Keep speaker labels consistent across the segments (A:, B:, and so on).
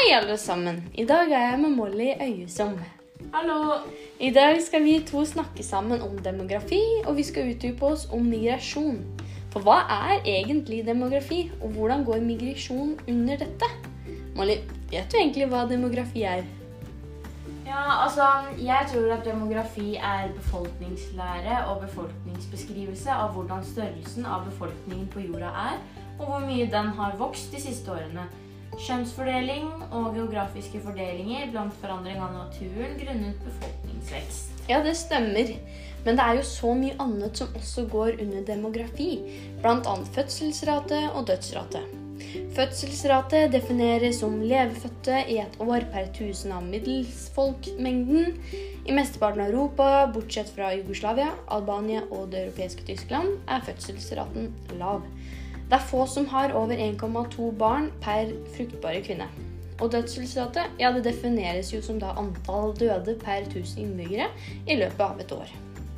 A: Hei, alle sammen. I dag er jeg med Molly Øyesom.
B: Hallo!
A: I dag skal vi to snakke sammen om demografi, og vi skal utdype oss om migrasjon. For hva er egentlig demografi, og hvordan går migrasjon under dette? Molly, vet du egentlig hva demografi er?
B: Ja, altså, jeg tror at demografi er befolkningslære og befolkningsbeskrivelse av hvordan størrelsen av befolkningen på jorda er, og hvor mye den har vokst de siste årene. Kjønnsfordeling og geografiske fordelinger blant forandring av naturen grunnet befolkningsvekst.
A: Ja, det stemmer. Men det er jo så mye annet som også går under demografi, bl.a. fødselsrate og dødsrate. Fødselsrate defineres som levefødte i et år per tusen av middelsfolkmengden. I mesteparten av Europa, bortsett fra Jugoslavia, Albania og det europeiske Tyskland, er fødselsraten lav. Det er få som har over 1,2 barn per fruktbare kvinne. Og dødsfødselsrate ja, det defineres jo som da antall døde per 1000 innbyggere i løpet av et år.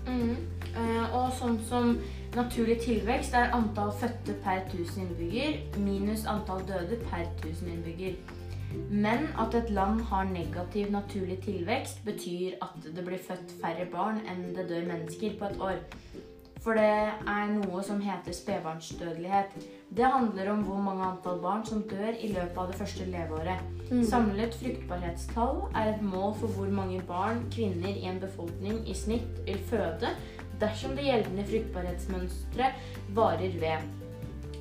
B: Mm. Eh, og sånn som naturlig tilvekst er antall fødte per 1000 innbygger minus antall døde per 1000 innbygger. Men at et land har negativ naturlig tilvekst, betyr at det blir født færre barn enn det dør mennesker på et år. For det er noe som heter spedbarnsdødelighet. Det handler om hvor mange antall barn som dør i løpet av det første leveåret. Mm. Samlet fruktbarhetstall er et mål for hvor mange barn kvinner i en befolkning i snitt vil føde dersom det gjeldende fruktbarhetsmønsteret varer ved.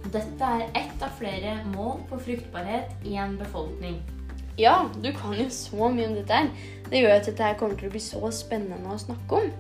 B: Dette er ett av flere mål på fruktbarhet i en befolkning.
A: Ja, du kan jo så mye om dette her. Det gjør at dette kommer til å bli så spennende å snakke om.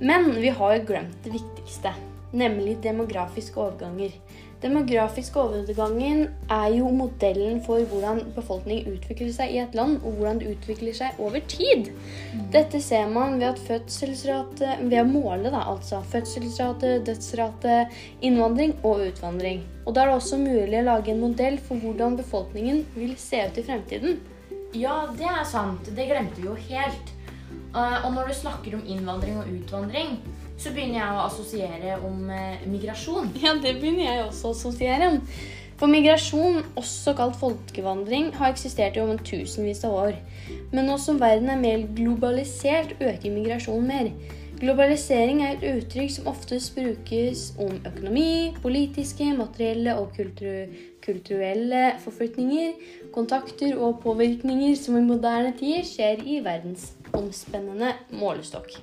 A: Men vi har jo glemt det viktigste, nemlig demografiske overganger. Demografiske overgangen er jo modellen for hvordan befolkning utvikler seg i et land, og hvordan det utvikler seg over tid. Mm. Dette ser man ved, at fødselsrate, ved å måle da, altså fødselsrate, dødsrate, innvandring og utvandring. Og Da er det også mulig å lage en modell for hvordan befolkningen vil se ut i fremtiden.
B: Ja, det er sant. Det glemte vi jo helt. Uh, og når du snakker om innvandring og utvandring, så begynner jeg å assosiere om uh, migrasjon.
A: Ja, det begynner jeg også å assosiere om. For migrasjon, også kalt folkevandring, har eksistert i over tusenvis av år. Men nå som verden er mer globalisert, øker migrasjonen mer. Globalisering er et uttrykk som oftest brukes om økonomi, politiske, materielle og kultur kulturelle forflytninger, kontakter og påvirkninger som i moderne tid skjer i verdens omspennende målestokk.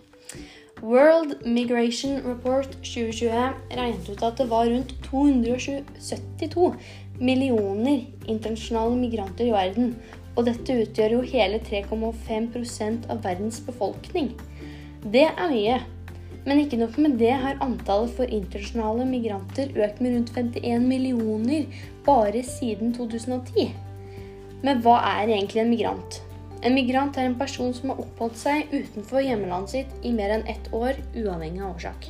A: World Migration Report 2020 regnet ut at det var rundt 272 millioner internasjonale migranter i verden. Og dette utgjør jo hele 3,5% av verdens befolkning. Det er mye. Men ikke nok med det har antallet for internasjonale migranter økt med rundt 51 millioner bare siden 2010. Men hva er egentlig en migrant? En migrant er en person som har oppholdt seg utenfor hjemlandet sitt i mer enn ett år, uavhengig av årsak.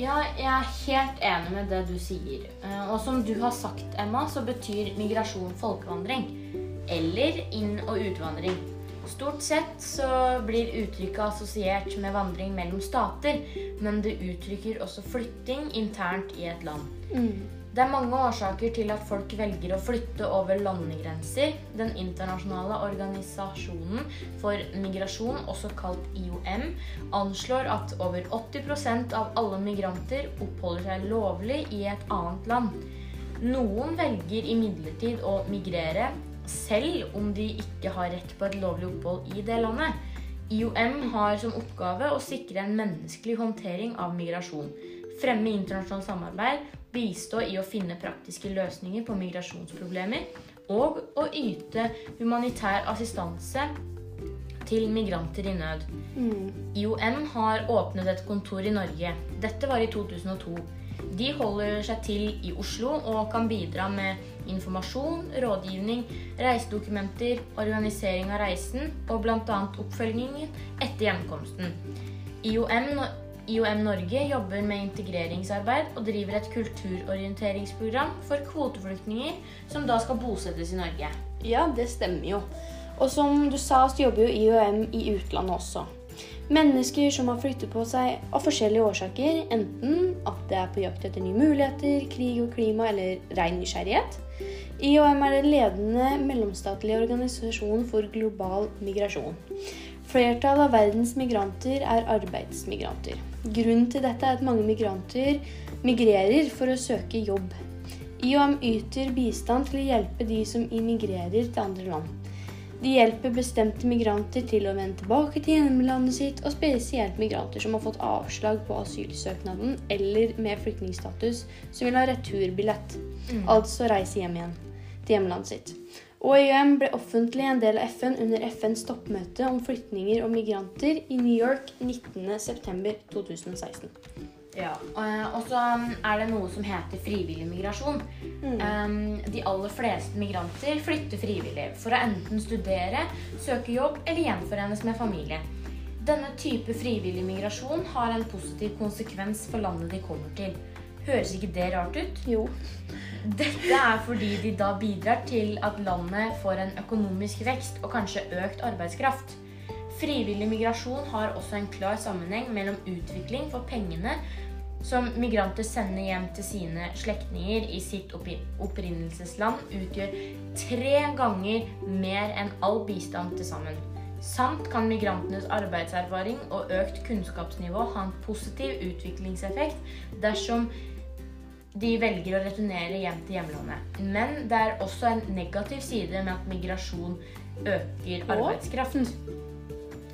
B: Ja, jeg er helt enig med det du sier. Eh, og som du har sagt, Emma, så betyr migrasjon folkevandring. Eller inn- og utvandring. Stort sett så blir uttrykket assosiert med vandring mellom stater, men det uttrykker også flytting internt i et land. Mm. Det er mange årsaker til at folk velger å flytte over landegrenser. Den internasjonale organisasjonen for migrasjon, også kalt IOM, anslår at over 80% av alle migranter oppholder seg lovlig i et annet land. Noen velger imidlertid å migrere selv om de ikke har rett på et lovlig opphold i det landet. IOM har som oppgave å sikre en menneskelig håndtering av migrasjon, fremme internasjonalt samarbeid bistå i å finne praktiske løsninger på migrasjonsproblemer og å yte humanitær assistanse til migranter i nød. Mm. IOM har åpnet et kontor i Norge. Dette var i 2002. De holder seg til i Oslo og kan bidra med informasjon, rådgivning, reisedokumenter, organisering av reisen og bl.a. oppfølgingen etter hjemkomsten. IOM IOM Norge jobber med integreringsarbeid og driver et kulturorienteringsprogram for kvoteflyktninger som da skal bosettes i Norge.
A: Ja, det stemmer jo. Og som du sa, så jobber jo IOM i utlandet også. Mennesker som har flyttet på seg av forskjellige årsaker, enten at det er på jakt etter nye muligheter, krig og klima eller ren nysgjerrighet. IOM er den ledende mellomstatlige organisasjonen for global migrasjon. Flertallet av verdens migranter er arbeidsmigranter. Grunnen til dette er at mange migranter migrerer for å søke jobb. IOM yter bistand til å hjelpe de som immigrerer til andre land. De hjelper bestemte migranter til å vende tilbake til hjemlandet sitt, og spesielt migranter som har fått avslag på asylsøknaden eller med flyktningstatus, som vil ha returbillett, mm. altså reise hjem igjen til hjemlandet sitt. OIM ble offentlig en del av FN under FNs toppmøte om flyktninger og migranter i New York 19.9.2016.
B: Ja, Og så er det noe som heter frivillig migrasjon. Mm. De aller fleste migranter flytter frivillig for å enten studere, søke jobb eller gjenforenes med familie. Denne type frivillig migrasjon har en positiv konsekvens for landet de kommer til. Høres ikke det rart ut?
A: Jo.
B: Dette er fordi de da bidrar til at landet får en økonomisk vekst og kanskje økt arbeidskraft. Frivillig migrasjon har også en klar sammenheng mellom utvikling for pengene som migranter sender hjem til sine slektninger i sitt opprinnelsesland, utgjør tre ganger mer enn all bistand til sammen. Samt kan migrantenes arbeidserfaring og økt kunnskapsnivå ha en positiv utviklingseffekt dersom de velger å returnere hjem til hjemlandet. Men det er også en negativ side med at migrasjon øker arbeidskraft.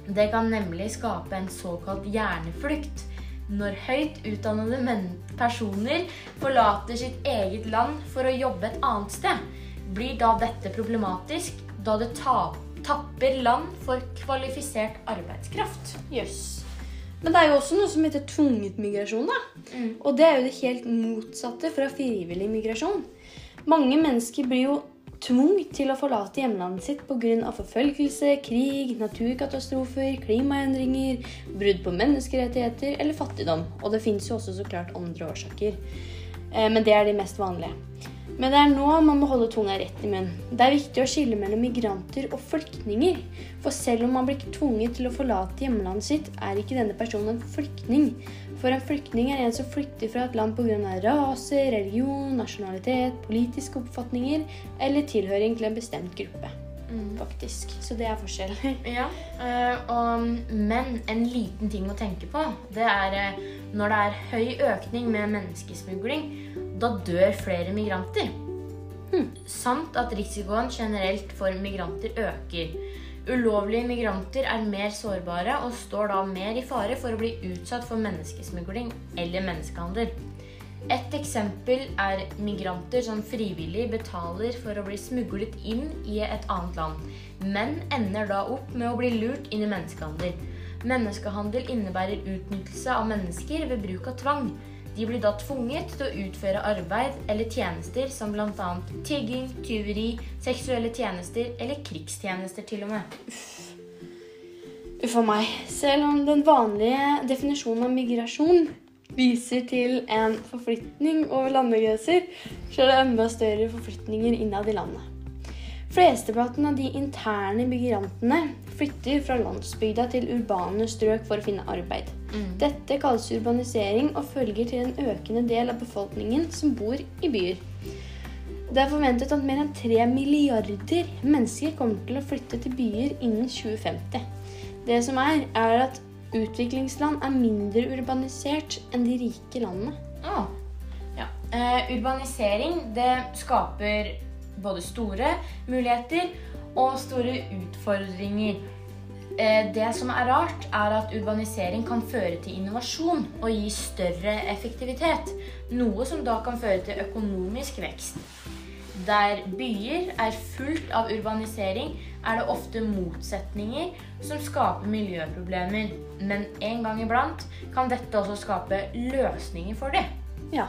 B: Det kan nemlig skape en såkalt hjerneflukt. Når høyt utdannede personer forlater sitt eget land for å jobbe et annet sted, blir da dette problematisk, da det tapper land for kvalifisert arbeidskraft.
A: Jøss. Yes. Men det er jo også noe som heter tvunget migrasjon. da. Mm. Og det er jo det helt motsatte fra frivillig migrasjon. Mange mennesker blir jo tvunget til å forlate hjemlandet sitt pga. forfølgelse, krig, naturkatastrofer, klimaendringer, brudd på menneskerettigheter eller fattigdom. Og det fins jo også så klart andre årsaker. Eh, men det er de mest vanlige. Men det er nå man må holde tunga rett i munnen. Det er viktig å skille mellom migranter og flyktninger. For selv om man blir tvunget til å forlate hjemlandet sitt, er ikke denne personen en flyktning. For en flyktning er en som flykter fra et land pga. rase, religion, nasjonalitet, politiske oppfatninger eller tilhøring til en bestemt gruppe. Mm. Faktisk. Så det er forskjell.
B: ja, uh, og, Men en liten ting å tenke på, det er uh, når det er høy økning med menneskesmugling da dør flere migranter. Hm. Samt at risikoen generelt for migranter øker. Ulovlige migranter er mer sårbare og står da mer i fare for å bli utsatt for menneskesmugling eller menneskehandel. Et eksempel er migranter som frivillig betaler for å bli smuglet inn i et annet land, men ender da opp med å bli lurt inn i menneskehandel. Menneskehandel innebærer utnyttelse av mennesker ved bruk av tvang. De blir da tvunget til å utføre arbeid eller tjenester som bl.a. tigging, tyveri, seksuelle tjenester eller krigstjenester til og med.
A: Uff a meg. Selv om den vanlige definisjonen av migrasjon viser til en forflytning over landegrenser, så er det enda større forflytninger innad i landet. Flesteparten av de interne migrantene flytter fra landsbygda til urbane strøk for å finne arbeid. Mm. Dette kalles urbanisering og følger til en økende del av befolkningen som bor i byer. Det er forventet at mer enn 3 milliarder mennesker kommer til å flytte til byer innen 2050. Det som er, er at utviklingsland er mindre urbanisert enn de rike landene.
B: Ah. Ja. Uh, urbanisering det skaper både store muligheter og store utfordringer. Eh, det som er rart, er at urbanisering kan føre til innovasjon og gi større effektivitet. Noe som da kan føre til økonomisk vekst. Der byer er fullt av urbanisering, er det ofte motsetninger som skaper miljøproblemer. Men en gang iblant kan dette også skape løsninger for dem.
A: Ja,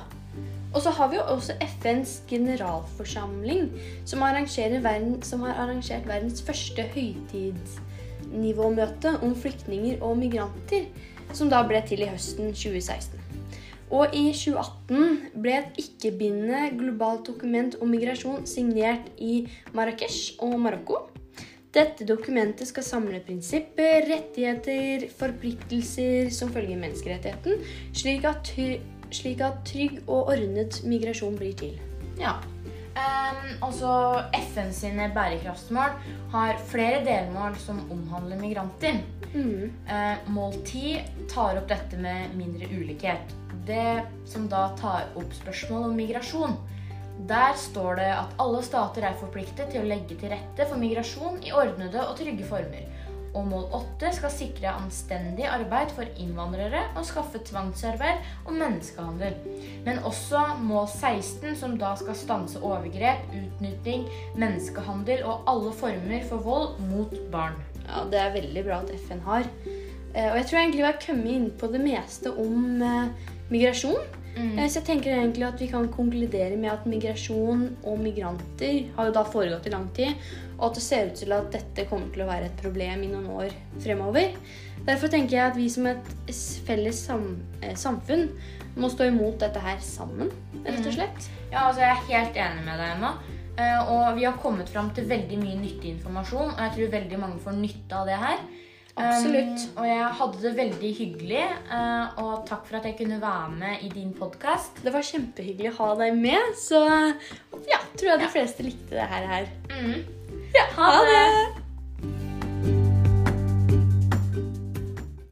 A: og så har vi jo også FNs generalforsamling, som, verden, som har arrangert verdens første høytidsnivåmøte om flyktninger og migranter, som da ble til i høsten 2016. Og i 2018 ble et ikke-bindende globalt dokument om migrasjon signert i Marrakech og Marokko. Dette dokumentet skal samle prinsipper, rettigheter, forpliktelser som følger menneskerettigheten, slik at slik at trygg og ordnet migrasjon blir til.
B: Ja. Um, altså FN sine bærekraftsmål har flere delmål som omhandler migranter.
A: Mm.
B: Uh, mål 10 tar opp dette med mindre ulikhet. Det som da tar opp spørsmål om migrasjon. Der står det at alle stater er forpliktet til å legge til rette for migrasjon i ordnede og trygge former. Og mål 8 skal sikre anstendig arbeid for innvandrere og skaffe tvangsarbeid og menneskehandel. Men også mål 16, som da skal stanse overgrep, utnytting, menneskehandel og alle former for vold mot barn.
A: Ja, det er veldig bra at FN har. Eh, og jeg tror egentlig vi har kommet inn på det meste om eh, migrasjon.
B: Mm.
A: Eh, Så jeg tenker egentlig at vi kan konkludere med at migrasjon og migranter har jo da foregått i lang tid, og at det ser ut til at dette kommer til å være et problem i noen år fremover. Derfor tenker jeg at vi som et felles sam eh, samfunn må stå imot dette her sammen, rett og slett.
B: Ja, altså Jeg er helt enig med deg, Emma. Eh, og vi har kommet fram til veldig mye nyttig informasjon, og jeg tror veldig mange får nytte av det her.
A: Absolutt.
B: Um, og jeg hadde det veldig hyggelig, Uh, og takk for at jeg kunne være med i din podkast.
A: Det var kjempehyggelig å ha deg med, så ja, tror jeg de fleste likte det her. her.
B: Mm.
A: Ja, ha det!